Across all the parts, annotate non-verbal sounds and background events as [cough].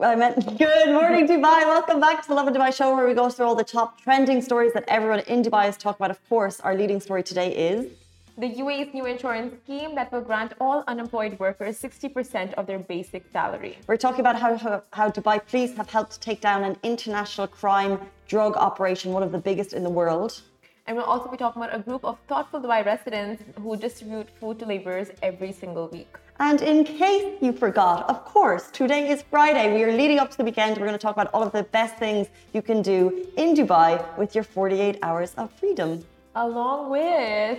I meant good morning, Dubai. Welcome back to the Lovin Dubai show, where we go through all the top trending stories that everyone in Dubai is talking about. Of course, our leading story today is the UAE's new insurance scheme that will grant all unemployed workers 60% of their basic salary. We're talking about how, how, how Dubai police have helped take down an international crime drug operation, one of the biggest in the world. And we'll also be talking about a group of thoughtful Dubai residents who distribute food to laborers every single week. And in case you forgot, of course, today is Friday. We are leading up to the weekend. We're going to talk about all of the best things you can do in Dubai with your 48 hours of freedom. Along with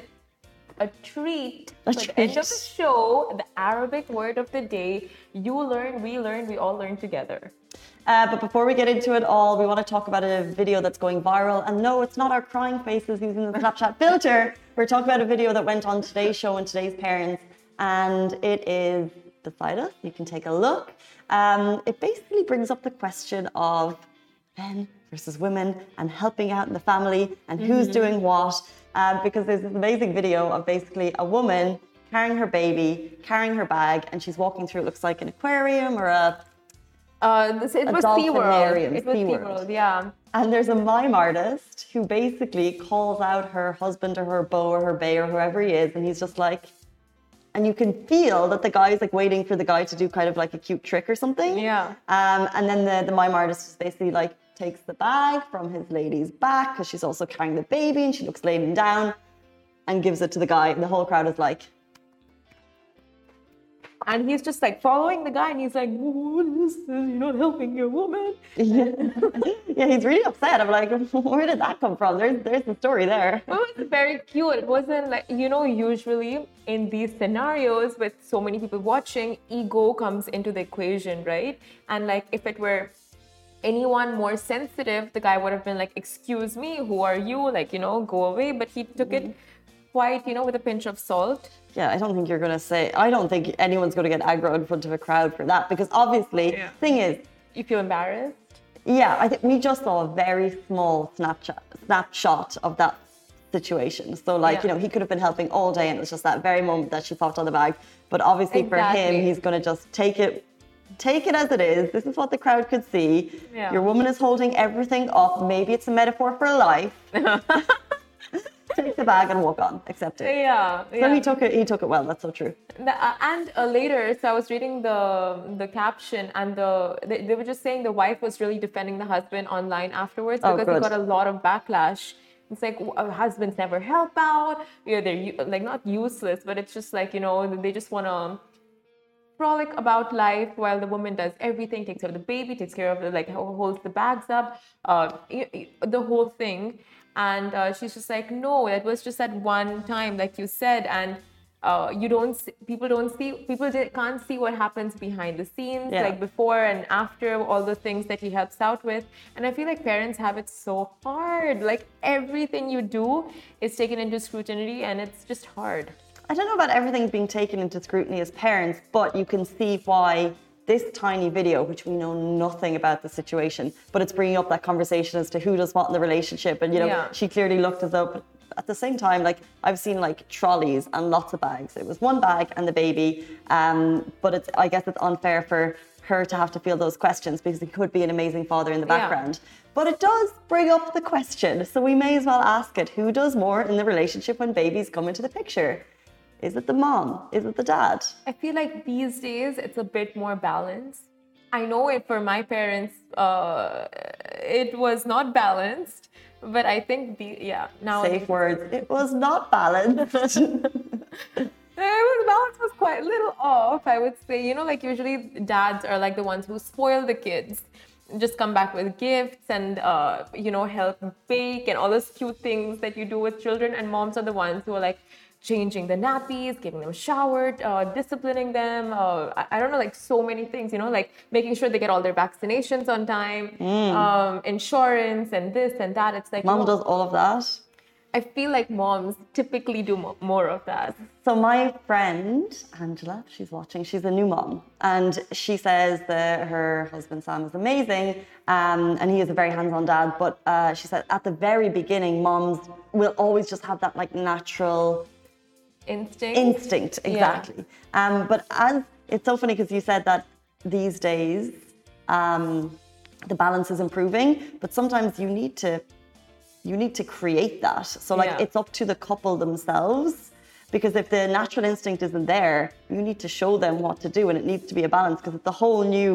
a treat a for treat. the end of the show, the Arabic word of the day. You learn, we learn, we all learn together. Uh, but before we get into it all, we want to talk about a video that's going viral. And no, it's not our crying faces using the Snapchat filter. We're talking about a video that went on today's show and today's parents. And it is beside us. You can take a look. Um, it basically brings up the question of men versus women and helping out in the family and who's mm-hmm. doing what. Uh, because there's this amazing video of basically a woman carrying her baby, carrying her bag, and she's walking through, it looks like an aquarium or a uh, this, it, was SeaWorld. It was SeaWorld, yeah. And there's a mime artist who basically calls out her husband or her beau or her bay or whoever he is, and he's just like, and you can feel that the guy is like waiting for the guy to do kind of like a cute trick or something. Yeah. Um, and then the, the mime artist just basically like takes the bag from his lady's back because she's also carrying the baby and she looks laying down and gives it to the guy. And the whole crowd is like, and he's just like following the guy and he's like, what is this? You're not helping your woman. Yeah. [laughs] yeah, he's really upset. I'm like, [laughs] where did that come from? There's there's the story there. It was very cute. It wasn't like, you know, usually in these scenarios with so many people watching, ego comes into the equation, right? And like if it were anyone more sensitive, the guy would have been like, excuse me, who are you? Like, you know, go away. But he took mm-hmm. it quite, you know, with a pinch of salt. Yeah, I don't think you're going to say, I don't think anyone's going to get aggro in front of a crowd for that because obviously, yeah. thing is, you feel embarrassed? Yeah, I think we just saw a very small snapshot, snapshot of that situation. So, like, yeah. you know, he could have been helping all day and it was just that very moment that she popped on the bag. But obviously, exactly. for him, he's going to just take it. Take it as it is. This is what the crowd could see. Yeah. Your woman is holding everything up. Maybe it's a metaphor for life. [laughs] [laughs] take the bag and walk on. Accept it. Yeah. So yeah. he took it. He took it well. That's so true. The, uh, and uh, later, so I was reading the the caption, and the they, they, were just saying the wife was really defending the husband online afterwards oh, because oh, he got a lot of backlash. It's like uh, husbands never help out. You know, they're like not useless, but it's just like you know they just want to frolic about life while the woman does everything, takes care of the baby, takes care of the like holds the bags up, uh, the whole thing and uh, she's just like no that was just at one time like you said and uh, you don't see, people don't see people can't see what happens behind the scenes yeah. like before and after all the things that he helps out with and i feel like parents have it so hard like everything you do is taken into scrutiny and it's just hard i don't know about everything being taken into scrutiny as parents but you can see why this tiny video, which we know nothing about the situation, but it's bringing up that conversation as to who does what in the relationship. And, you know, yeah. she clearly looked as though, at the same time, like I've seen like trolleys and lots of bags. It was one bag and the baby. Um, but it's, I guess it's unfair for her to have to feel those questions because he could be an amazing father in the background. Yeah. But it does bring up the question. So we may as well ask it who does more in the relationship when babies come into the picture? Is it the mom? Is it the dad? I feel like these days it's a bit more balanced. I know it for my parents, uh, it was not balanced, but I think the yeah now safe words. It was not balanced. [laughs] it was balance was quite a little off, I would say. You know, like usually dads are like the ones who spoil the kids, just come back with gifts and uh, you know help bake and all those cute things that you do with children, and moms are the ones who are like changing the nappies, giving them showered, uh, disciplining them. Uh, I, I, don't know, like so many things, you know, like making sure they get all their vaccinations on time, mm. um, insurance, and this and that. It's like mom does all of that. I feel like moms typically do more of that. So my friend Angela, she's watching. She's a new mom, and she says that her husband Sam is amazing, um, and he is a very hands-on dad. But uh, she said at the very beginning, moms will always just have that like natural instinct. Instinct, exactly. Yeah. Um, but as it's so funny because you said that these days, Um, the balance is improving, but sometimes you need to you need to create that. So like yeah. it's up to the couple themselves because if the natural instinct isn't there, you need to show them what to do and it needs to be a balance because it's a whole new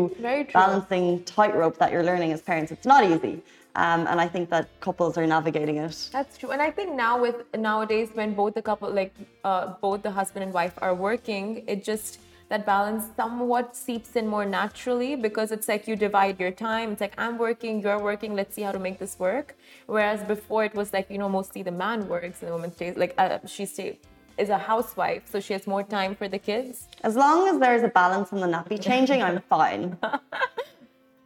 balancing tightrope that you're learning as parents. It's not easy. Um, and I think that couples are navigating it. That's true, and I think now with nowadays when both the couple, like uh, both the husband and wife, are working, it just that balance somewhat seeps in more naturally because it's like you divide your time. It's like I'm working, you're working. Let's see how to make this work. Whereas before it was like you know mostly the man works and the woman stays like uh, she stays is a housewife, so she has more time for the kids. As long as there's a balance in the nappy changing, I'm fine. [laughs]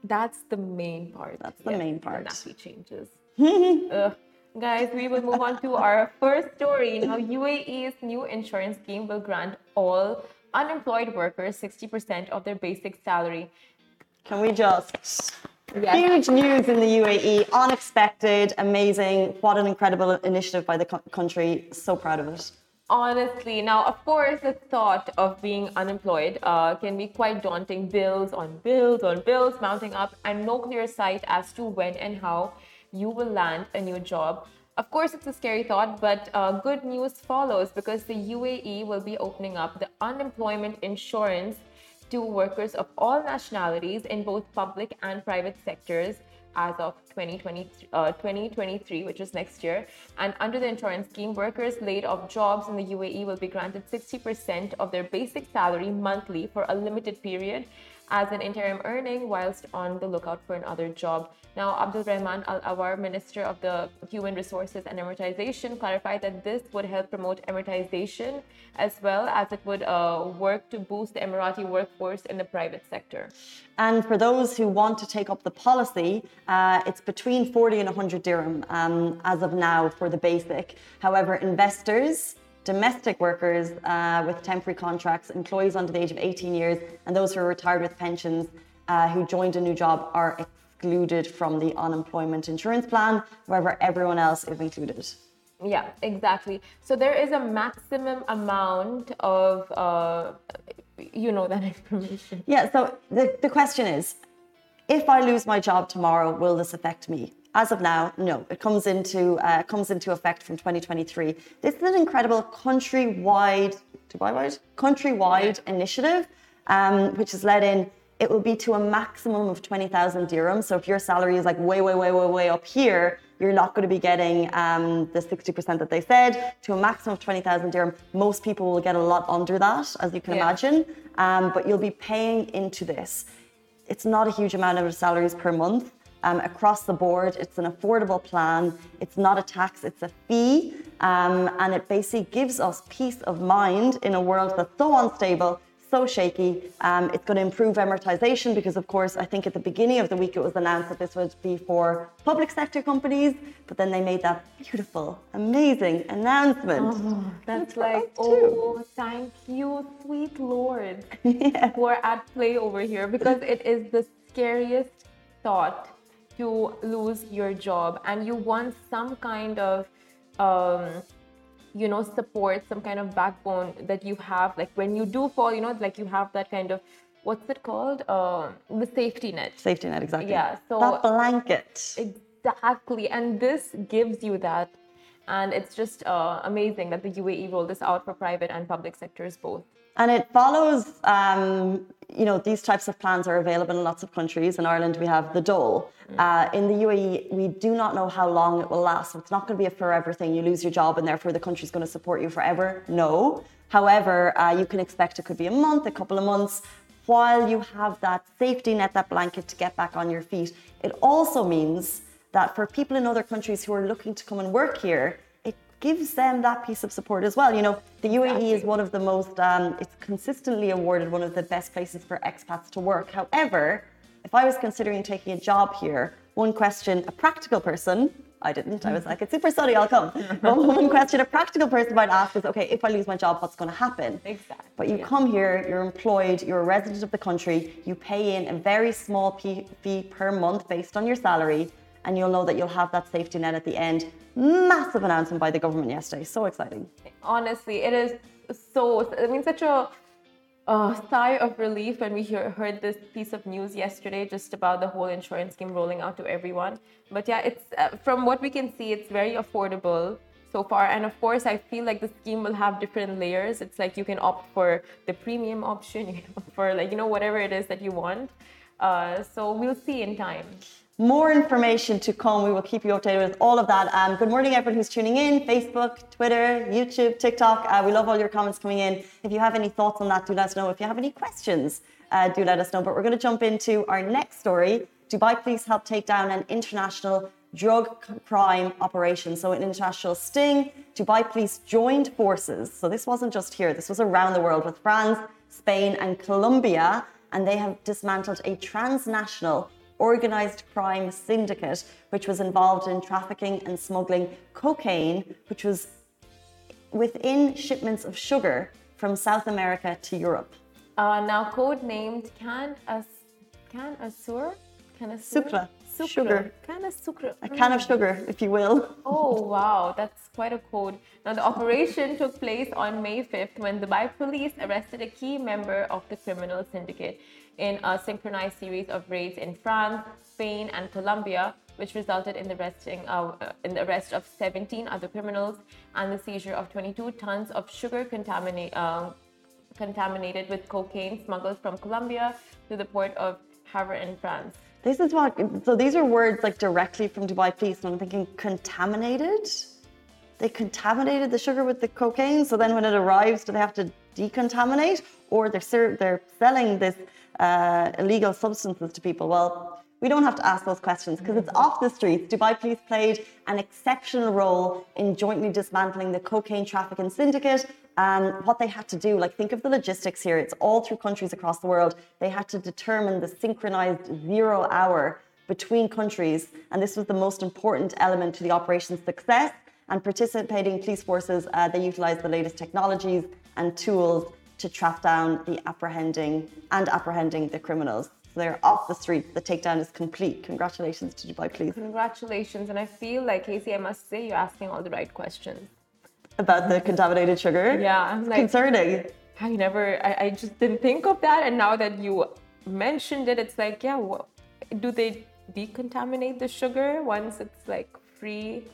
That's the main part. That's the main part. The nappy changes. [laughs] Guys, we will move on to our first story. Now, UAE's new insurance scheme will grant all unemployed workers 60% of their basic salary. Can we just Yes. Huge news in the UAE, unexpected, amazing. What an incredible initiative by the country. So proud of it. Honestly, now of course, the thought of being unemployed uh, can be quite daunting. Bills on bills on bills mounting up, and no clear sight as to when and how you will land a new job. Of course, it's a scary thought, but uh, good news follows because the UAE will be opening up the unemployment insurance to workers of all nationalities in both public and private sectors as of 2020, uh, 2023, which is next year. And under the insurance scheme, workers laid off jobs in the UAE will be granted 60% of their basic salary monthly for a limited period as an interim earning whilst on the lookout for another job. Now, Abdul Rahman Al Awar, Minister of the Human Resources and Emiratization, clarified that this would help promote emiratization as well as it would uh, work to boost the Emirati workforce in the private sector. And for those who want to take up the policy, uh, it's between 40 and 100 dirham um, as of now for the basic. However, investors domestic workers uh, with temporary contracts, employees under the age of 18 years, and those who are retired with pensions uh, who joined a new job are excluded from the unemployment insurance plan. However, everyone else is included. Yeah, exactly. So there is a maximum amount of, uh, you know, that [laughs] information. Yeah. So the, the question is, if I lose my job tomorrow, will this affect me? As of now, no. It comes into uh, comes into effect from 2023. This is an incredible countrywide, Dubai-wide, countrywide initiative, um, which has led in it will be to a maximum of 20,000 dirhams. So if your salary is like way, way, way, way, way up here, you're not going to be getting um, the 60% that they said to a maximum of 20,000 dirham. Most people will get a lot under that, as you can yeah. imagine, um, but you'll be paying into this. It's not a huge amount of salaries per month. Um, across the board, it's an affordable plan. It's not a tax, it's a fee. Um, and it basically gives us peace of mind in a world that's so unstable so shaky. Um, it's going to improve Emiratization because, of course, I think at the beginning of the week it was announced that this would be for public sector companies, but then they made that beautiful, amazing announcement. Oh, that's like, oh, thank you, sweet Lord, [laughs] yeah. who are at play over here because it is the scariest thought to lose your job and you want some kind of um, you know support some kind of backbone that you have like when you do fall you know like you have that kind of what's it called? Uh, the safety net. Safety net exactly. Yeah so that blanket. Exactly and this gives you that and it's just uh, amazing that the UAE rolled this out for private and public sectors both and it follows, um, you know, these types of plans are available in lots of countries. In Ireland, we have the dole. Mm. Uh, in the UAE, we do not know how long it will last. It's not going to be a forever thing. You lose your job and therefore the country's going to support you forever. No. However, uh, you can expect it could be a month, a couple of months, while you have that safety net, that blanket to get back on your feet. It also means that for people in other countries who are looking to come and work here, gives them that piece of support as well. You know, the UAE exactly. is one of the most, um, it's consistently awarded one of the best places for expats to work. However, if I was considering taking a job here, one question a practical person, I didn't, I was like, it's super sunny, I'll come. [laughs] But one question a practical person might ask is, okay, if I lose my job, what's going to happen? Exactly. But you yeah. come here, you're employed, you're a resident of the country, you pay in a very small fee per month based on your salary, and you'll know that you'll have that safety net at the end massive announcement by the government yesterday. So exciting. Honestly, it is so. I mean, such a a sigh of relief when we hear, heard this piece of news yesterday just about the whole insurance scheme rolling out to everyone. But yeah, it's uh, from what we can see, it's very affordable so far. And of course, I feel like the scheme will have different layers. It's like you can opt for the premium option, [laughs] you can opt for like you know whatever it is that you want. Uh, so we'll see in time. More information to come. We will keep you updated with all of that. Um, good morning, everyone who's tuning in Facebook, Twitter, YouTube, TikTok. Uh, we love all your comments coming in. If you have any thoughts on that, do let us know. If you have any questions, uh, do let us know. But we're going to jump into our next story. Dubai police help take down an international drug crime operation. So, an international sting. Dubai police joined forces. So, this wasn't just here, this was around the world with France, Spain, and Colombia. And they have dismantled a transnational organized crime syndicate, which was involved in trafficking and smuggling cocaine, which was within shipments of sugar from South America to Europe. Uh, now, codenamed Can As Can Asur? Can Asur? Sucre. Sugar. Can of sucre. A can of sugar, if you will. Oh, [laughs] wow. That's quite a code. Now, the operation took place on May 5th when Dubai police arrested a key member of the criminal syndicate in a synchronized series of raids in France, Spain, and Colombia, which resulted in the, uh, in the arrest of 17 other criminals and the seizure of 22 tons of sugar contaminate, uh, contaminated with cocaine smuggled from Colombia to the port of Havre in France. This is what, so these are words like directly from Dubai police, and I'm thinking contaminated? They contaminated the sugar with the cocaine, so then when it arrives, do they have to decontaminate? Or they're, they're selling this uh, illegal substances to people? Well, we don't have to ask those questions because it's off the streets. Dubai police played an exceptional role in jointly dismantling the cocaine trafficking syndicate. And what they had to do, like think of the logistics here, it's all through countries across the world. They had to determine the synchronized zero hour between countries. And this was the most important element to the operation's success. And participating police forces, uh, they utilized the latest technologies and tools to track down the apprehending and apprehending the criminals. So they're off the streets. The takedown is complete. Congratulations to Dubai Police. Congratulations. And I feel like, Casey, I must say, you're asking all the right questions. About the contaminated sugar? Yeah. I'm like, concerning. I never, I, I, just didn't think of that. And now that you mentioned it, it's like, yeah, well, do they decontaminate the sugar once it's like free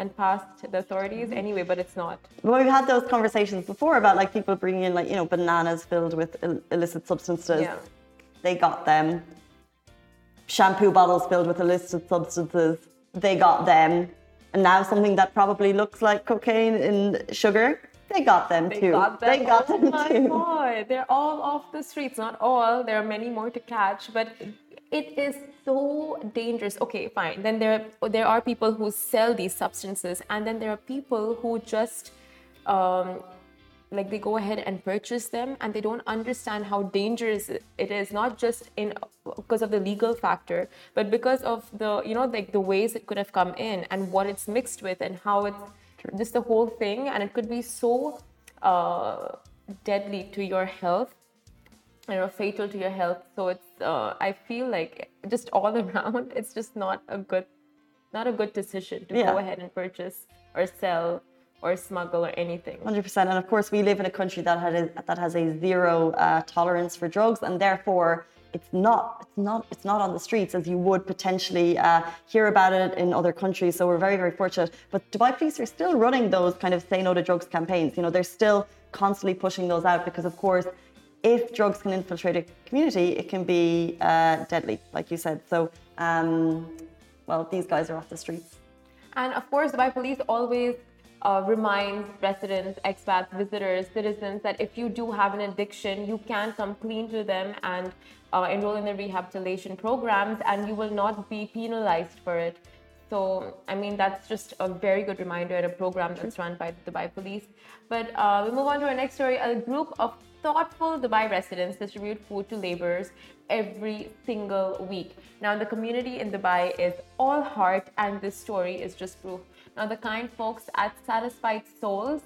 and past the authorities anyway, but it's not. Well, we've had those conversations before about like people bringing in like you know bananas filled with Ill- illicit substances. Yeah. They got them. Shampoo bottles filled with illicit substances. They got them. And now something that probably looks like cocaine in sugar. They got them they too. Got them. They got oh them my too. God. They're all off the streets. Not all. There are many more to catch, but it is so dangerous. Okay, fine. Then there there are people who sell these substances, and then there are people who just um, like they go ahead and purchase them, and they don't understand how dangerous it is. Not just in because of the legal factor, but because of the you know like the ways it could have come in and what it's mixed with and how it's just the whole thing, and it could be so uh, deadly to your health you know fatal to your health so it's uh, i feel like just all [laughs] around it's just not a good not a good decision to yeah. go ahead and purchase or sell or smuggle or anything. 100% and of course we live in a country that has that has a zero uh, tolerance for drugs and therefore it's not it's not it's not on the streets as you would potentially uh, hear about it in other countries. So we're very very fortunate. But dubai police are still running those kind of say no to drugs campaigns. You know they're still constantly pushing those out because of course if drugs can infiltrate a community, it can be uh, deadly, like you said. So, um, well, these guys are off the streets. And of course, Dubai Police always uh, reminds residents, expats, visitors, citizens that if you do have an addiction, you can come clean to them and uh, enroll in the rehabilitation programs, and you will not be penalized for it. So, I mean, that's just a very good reminder and a program that's run by the Dubai Police. But uh, we move on to our next story. A group of thoughtful Dubai residents distribute food to laborers every single week. Now, the community in Dubai is all heart, and this story is just proof. Now, the kind folks at Satisfied Souls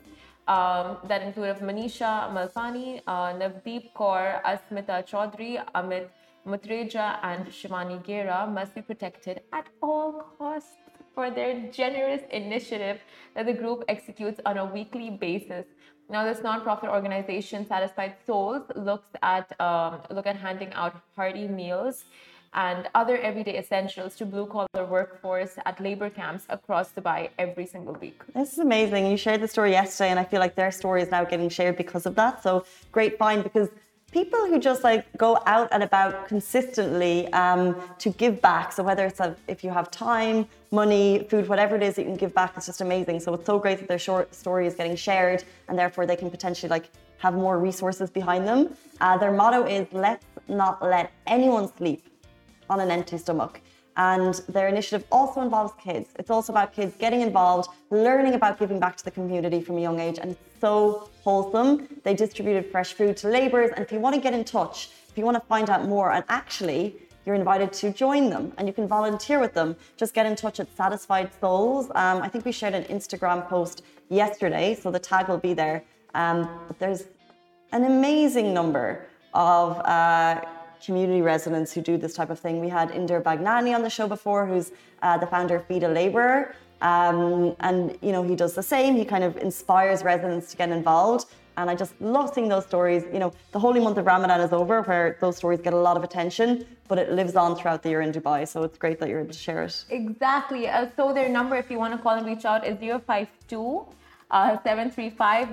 um, that include Manisha Malpani, uh, Navdeep Kaur, Asmita Chaudhry, Amit Mutreja, and Shivani Gera must be protected at all costs for their generous initiative that the group executes on a weekly basis Now, this nonprofit organization, Satisfied Souls, looks at um, look at handing out hearty meals and other everyday essentials to blue collar workforce at labor camps across Dubai every single week. This is amazing. You shared the story yesterday, and I feel like their story is now getting shared because of that. So great find because people who just like go out and about consistently um, to give back. So whether it's a, if you have time, money, food, whatever it is that you can give back, it's just amazing. So it's so great that their short story is getting shared, and therefore they can potentially like have more resources behind them. Uh, their motto is "Let's not let anyone sleep." on an empty stomach. And their initiative also involves kids. It's also about kids getting involved, learning about giving back to the community from a young age. And it's so wholesome. They distributed fresh food to labourers. And if you want to get in touch, if you want to find out more, and actually, you're invited to join them and you can volunteer with them. Just get in touch at Satisfied Souls. Um, I think we shared an Instagram post yesterday, so the tag will be there. Um, but there's an amazing number of uh, community residents who do this type of thing. We had Inder Bagnani on the show before, who's uh, the founder of Feed a Labourer. Um, and you know he does the same. He kind of inspires residents to get involved, and I just love seeing those stories. You know, the holy month of Ramadan is over, where those stories get a lot of attention, but it lives on throughout the year in Dubai. So it's great that you're able to share it. Exactly. Uh, so their number, if you want to call and reach out, is 052 uh, 735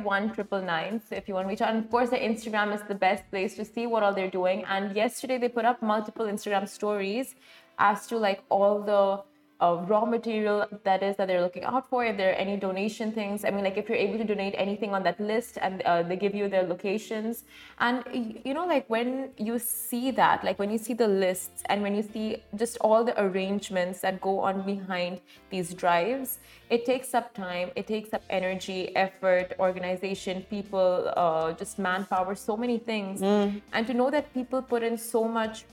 So if you want to reach out, and of course, their Instagram is the best place to see what all they're doing. And yesterday, they put up multiple Instagram stories as to like all the uh, raw material that is that they're looking out for if there are any donation things. I mean like if you're able to donate anything on that list and uh, they give you their locations. And you know like when you see that like when you see the lists and when you see just all the arrangements that go on behind these drives it takes up time it takes up energy effort organization people uh, just manpower so many things. Mm. and to know that people put in so much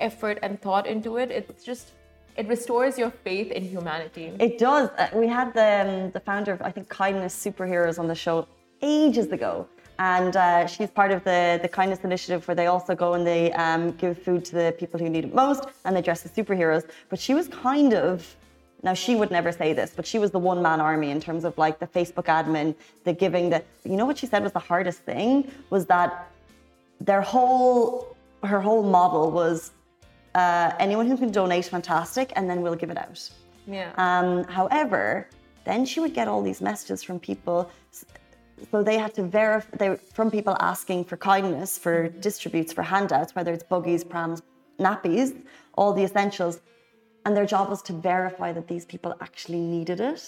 effort and thought into it it's just it restores your faith in humanity. It does. Uh, we had the, um, the founder of, I think, Kindness Superheroes on the show ages ago. And uh, she's part of the, the Kindness Initiative where they also go and they um, give food to the people who need it most and they dress as superheroes. But she was kind of, now she would never say this, but she was the one man army in terms of like the Facebook admin, the giving, the, you know what she said was the hardest thing? Was that their whole, her whole model was uh, anyone who can donate, fantastic, and then we'll give it out. Yeah. Um, however, then she would get all these messages from people. So they had to verify they, from people asking for kindness, for distributes, for handouts, whether it's buggies, prams, nappies, all the essentials. And their job was to verify that these people actually needed it.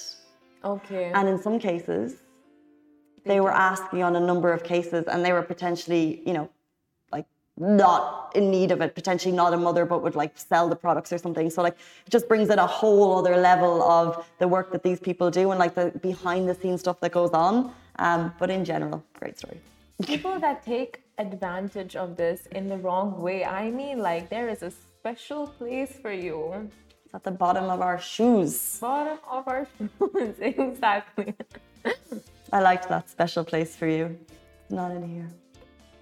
Okay. And in some cases, they, they were asking on a number of cases, and they were potentially, you know, not in need of it, potentially not a mother, but would like sell the products or something. So like it just brings in a whole other level of the work that these people do and like the behind the scenes stuff that goes on. Um, but in general, great story. [laughs] People that take advantage of this in the wrong way. I mean, like there is a special place for you. It's at the bottom of our shoes. Bottom of our [laughs] shoes, [laughs] exactly. I liked that special place for you. not in here.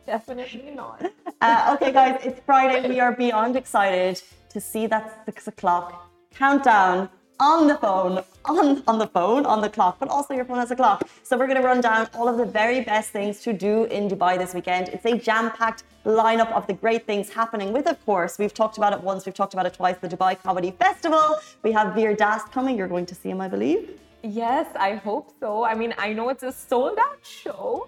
Definitely not. [laughs] Uh, okay, guys, it's Friday. We are beyond excited to see that six o'clock countdown on the phone, on, on the phone, on the clock, but also your phone has a clock. So we're going to run down all of the very best things to do in Dubai this weekend. It's a jam-packed lineup of the great things happening with, of course, we've talked about it once, we've talked about it twice, the Dubai Comedy Festival. We have Veer Das coming. You're going to see him, I believe. Yes, I hope so. I mean, I know it's a sold out show.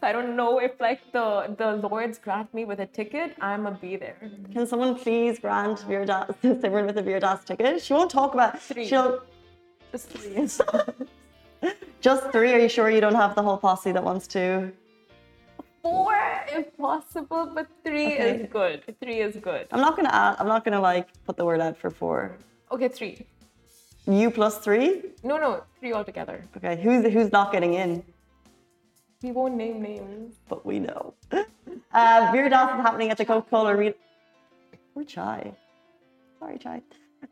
So I don't know if like the the lords grant me with a ticket, I'ma be there. Can someone please grant Veer Das Simran with a Veer Das ticket? She won't talk about three. She'll just three. [laughs] just three. Are you sure you don't have the whole posse that wants to? Four, if possible, but three okay. is good. Three is good. I'm not gonna add, I'm not gonna like put the word out for four. Okay, three. You plus three? No, no, three altogether. Okay, who's who's not getting in? We won't name names. But we know. [laughs] Uh, Das is happening at the Coca-Cola Arena. Or Chai. Sorry, Chai.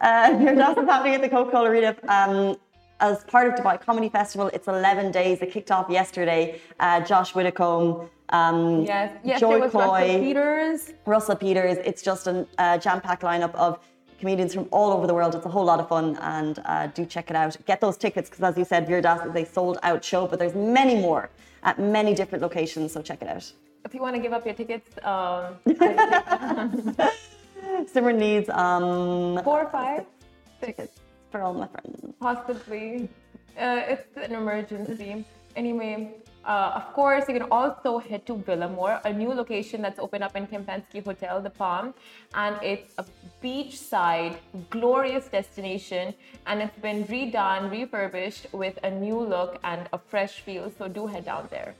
Uh, [laughs] Das is happening at the Coca-Cola Arena um, as part of Dubai Comedy Festival. It's 11 days. It kicked off yesterday. Uh, Josh Widdicombe, um, yes, yes, Joy was Coy, Russell Peters. Russell Peters. It's just a uh, jam-packed lineup of comedians from all over the world. It's a whole lot of fun, and uh, do check it out. Get those tickets because, as you said, Veer Das is a sold out show, but there's many more at many different locations, so check it out. If you want to give up your tickets, [laughs] um, Simran needs um, four or five tickets for all my friends. Possibly. Uh, it's an emergency. Anyway, uh, of course, you can also head to Villamore, a new location that's opened up in Kempinski Hotel, the Palm, and it's a beachside, glorious destination, and it's been redone, refurbished with a new look and a fresh feel. So do head down there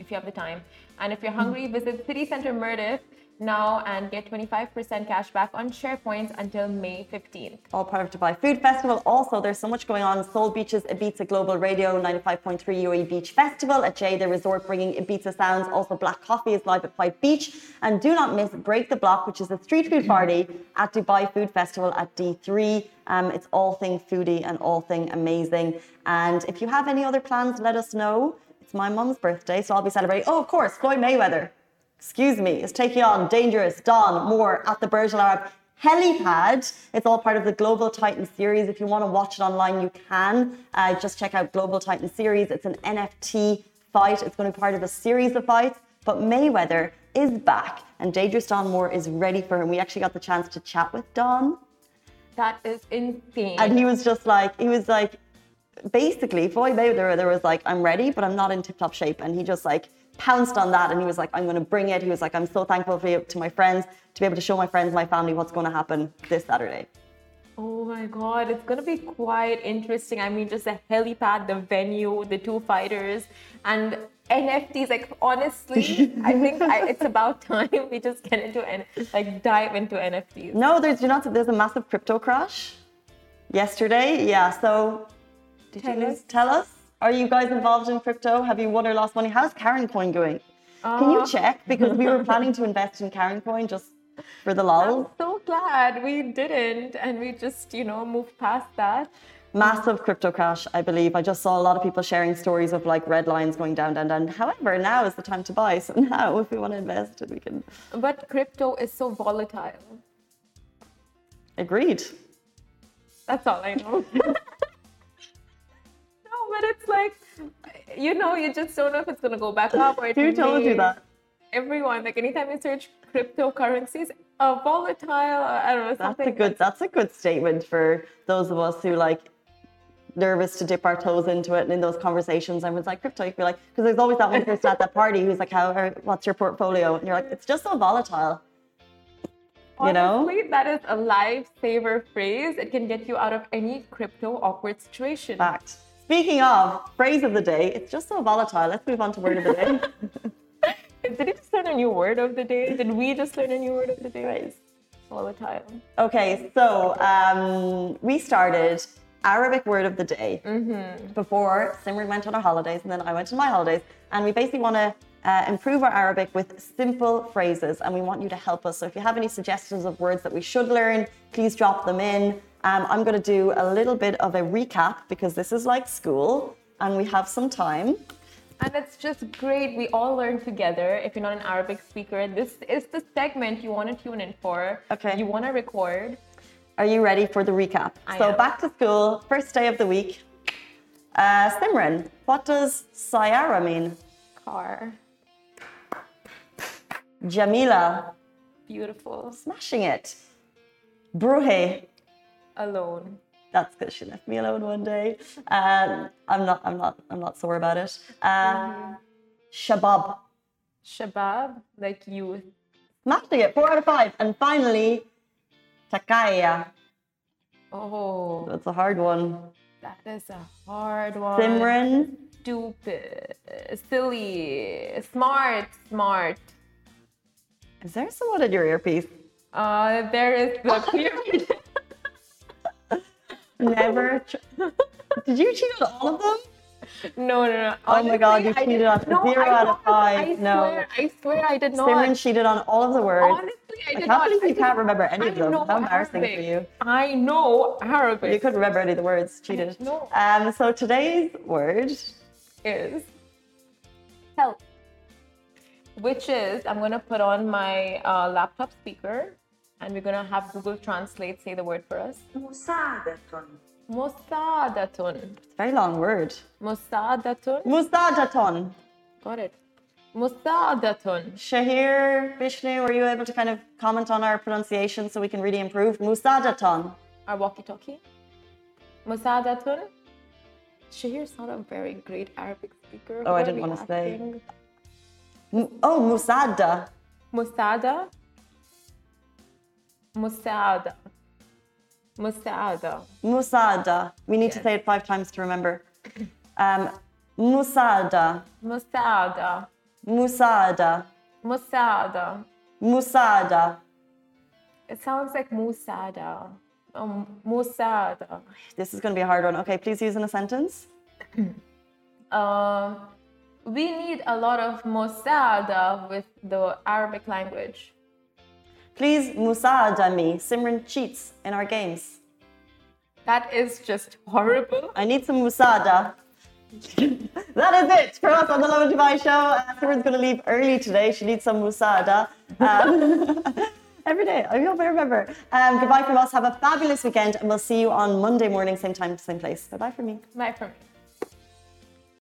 if you have the time. And if you're hungry, visit City Center Mirdif now and get 25% cash back on SharePoints until May 15th. All part of Dubai Food Festival. Also, there's so much going on. Soul Beaches, Ibiza Global Radio, 95.3 UAE Beach Festival at Jay, the resort bringing Ibiza sounds. Also, Black Coffee is live at White Beach. And do not miss Break the Block, which is a street food party at Dubai Food Festival at D3. Um, it's all thing foodie and all thing amazing. And if you have any other plans, let us know. It's my mum's birthday, so I'll be celebrating. Oh, of course, Floyd Mayweather excuse me, is taking on Dangerous Don Moore at the Burj Al Arab helipad. It's all part of the Global Titan series. If you want to watch it online, you can. Uh, just check out Global Titan series. It's an NFT fight. It's going to be part of a series of fights. But Mayweather is back, and Dangerous Don Moore is ready for him. We actually got the chance to chat with Don. That is insane. And he was just like, he was like, basically, Floyd Mayweather, there was like, I'm ready, but I'm not in tip top shape. And he just like, pounced on that and he was like, I'm going to bring it. He was like, I'm so thankful for you, to my friends to be able to show my friends, my family what's going to happen this Saturday. Oh my God, it's going to be quite interesting. I mean, just the helipad, the venue, the two fighters, and NFTs. Like, honestly, [laughs] I think I, it's about time we just get into and like dive into NFTs. No, there's, you know, there's a massive crypto crash yesterday. Yeah. So, did tell you us. tell us? Are you guys involved in crypto? Have you won or lost money? How's Karen Coin going? Uh, Can you uh. check? Because we were planning to invest in Karen Coin just for the lol. I'm so glad we didn't and we just, you know, moved past that. Massive crypto crash, I believe. I just saw a lot of people sharing stories of like red lines going down, down, down. However, now is the time to buy. So [laughs] now, if we want to invest, we can. But crypto is so volatile. Agreed. That's all I know. [laughs] but it's like, you know, you just don't know if it's going to go back up or it Who told you that? Everyone. Like anytime you search cryptocurrencies, a volatile, uh, I don't know, That's a good. That's a good statement for those of us who like nervous to dip our toes into it. And in those conversations, I was like, crypto, you feel like, because there's always that one person at that party who's like, how, or, what's your portfolio? And you're like, it's just so volatile. Honestly, you know? that is a lifesaver phrase. It can get you out of any crypto awkward situation. Fact. Speaking of phrase of the day, it's just so volatile. Let's move on to word of the day. [laughs] Did he just learn a new word of the day? Did we just learn a new word of the day? Phrase. Volatile. Okay, so um, we started Arabic word of the day mm-hmm. before Simran went on her holidays and then I went on my holidays. And we basically want to uh, improve our Arabic with simple phrases and we want you to help us. So if you have any suggestions of words that we should learn, please drop them in. Um, I'm going to do a little bit of a recap because this is like school and we have some time. And it's just great. We all learn together. If you're not an Arabic speaker, this is the segment you want to tune in for. Okay. You want to record. Are you ready for the recap? I so am. back to school, first day of the week. Uh, Simran, what does Sayara mean? Car. Jamila. Beautiful. Smashing it. Bruhe alone. That's because she left me alone one day. Um, I'm not. I'm not. I'm not sore about it. Uh, mm-hmm. Shabab. Shabab, like youth. Smashing it. Four out of five. And finally, Takaya. Oh, that's a hard one. That is a hard one. Simran. Stupid, silly, smart, smart. Is there someone in your earpiece? Uh, there is the [laughs] clear. Never. [laughs] [laughs] Did you cheat on all of them? No, no, no. Honestly, oh my god, you cheated on no, zero out of five. I no. Swear, I swear I did not. Simran cheated on all of the words. Honestly, I did I can't not. believe you can't remember any of them. How embarrassing Arabic. for you. I know Arabic. You couldn't remember any of the words. Cheated. No. Um, so today's word is help. Which is, I'm going to put on my uh, laptop speaker and we're going to have Google Translate say the word for us. Musadatun. Musadatun. It's a very long word. Musadatun. Musadatun. Got it. Musadatun. Shahir, Vishnu, were you able to kind of comment on our pronunciation so we can really improve? Musadatun. Our walkie-talkie. Musadatun. Shahir's not a very great Arabic speaker. Oh, I didn't want to say. Oh, Musada. Musada. Musada. Musada. Musada. We need yes. to say it five times to remember. Um, Musada. Musada. Musada. Musada. Musada. It sounds like Musada. Um, Musada. This is going to be a hard one. Okay, please use in a sentence. [clears throat] uh, we need a lot of musada with the Arabic language. Please musada me. Simran cheats in our games. That is just horrible. I need some musada. [laughs] that is it for us on the Lovin Dubai show. Simran's going to leave early today. She needs some musada. Um, [laughs] every day. I hope I remember. Um, goodbye from us. Have a fabulous weekend, and we'll see you on Monday morning, same time, same place. Bye bye from me. Bye from me.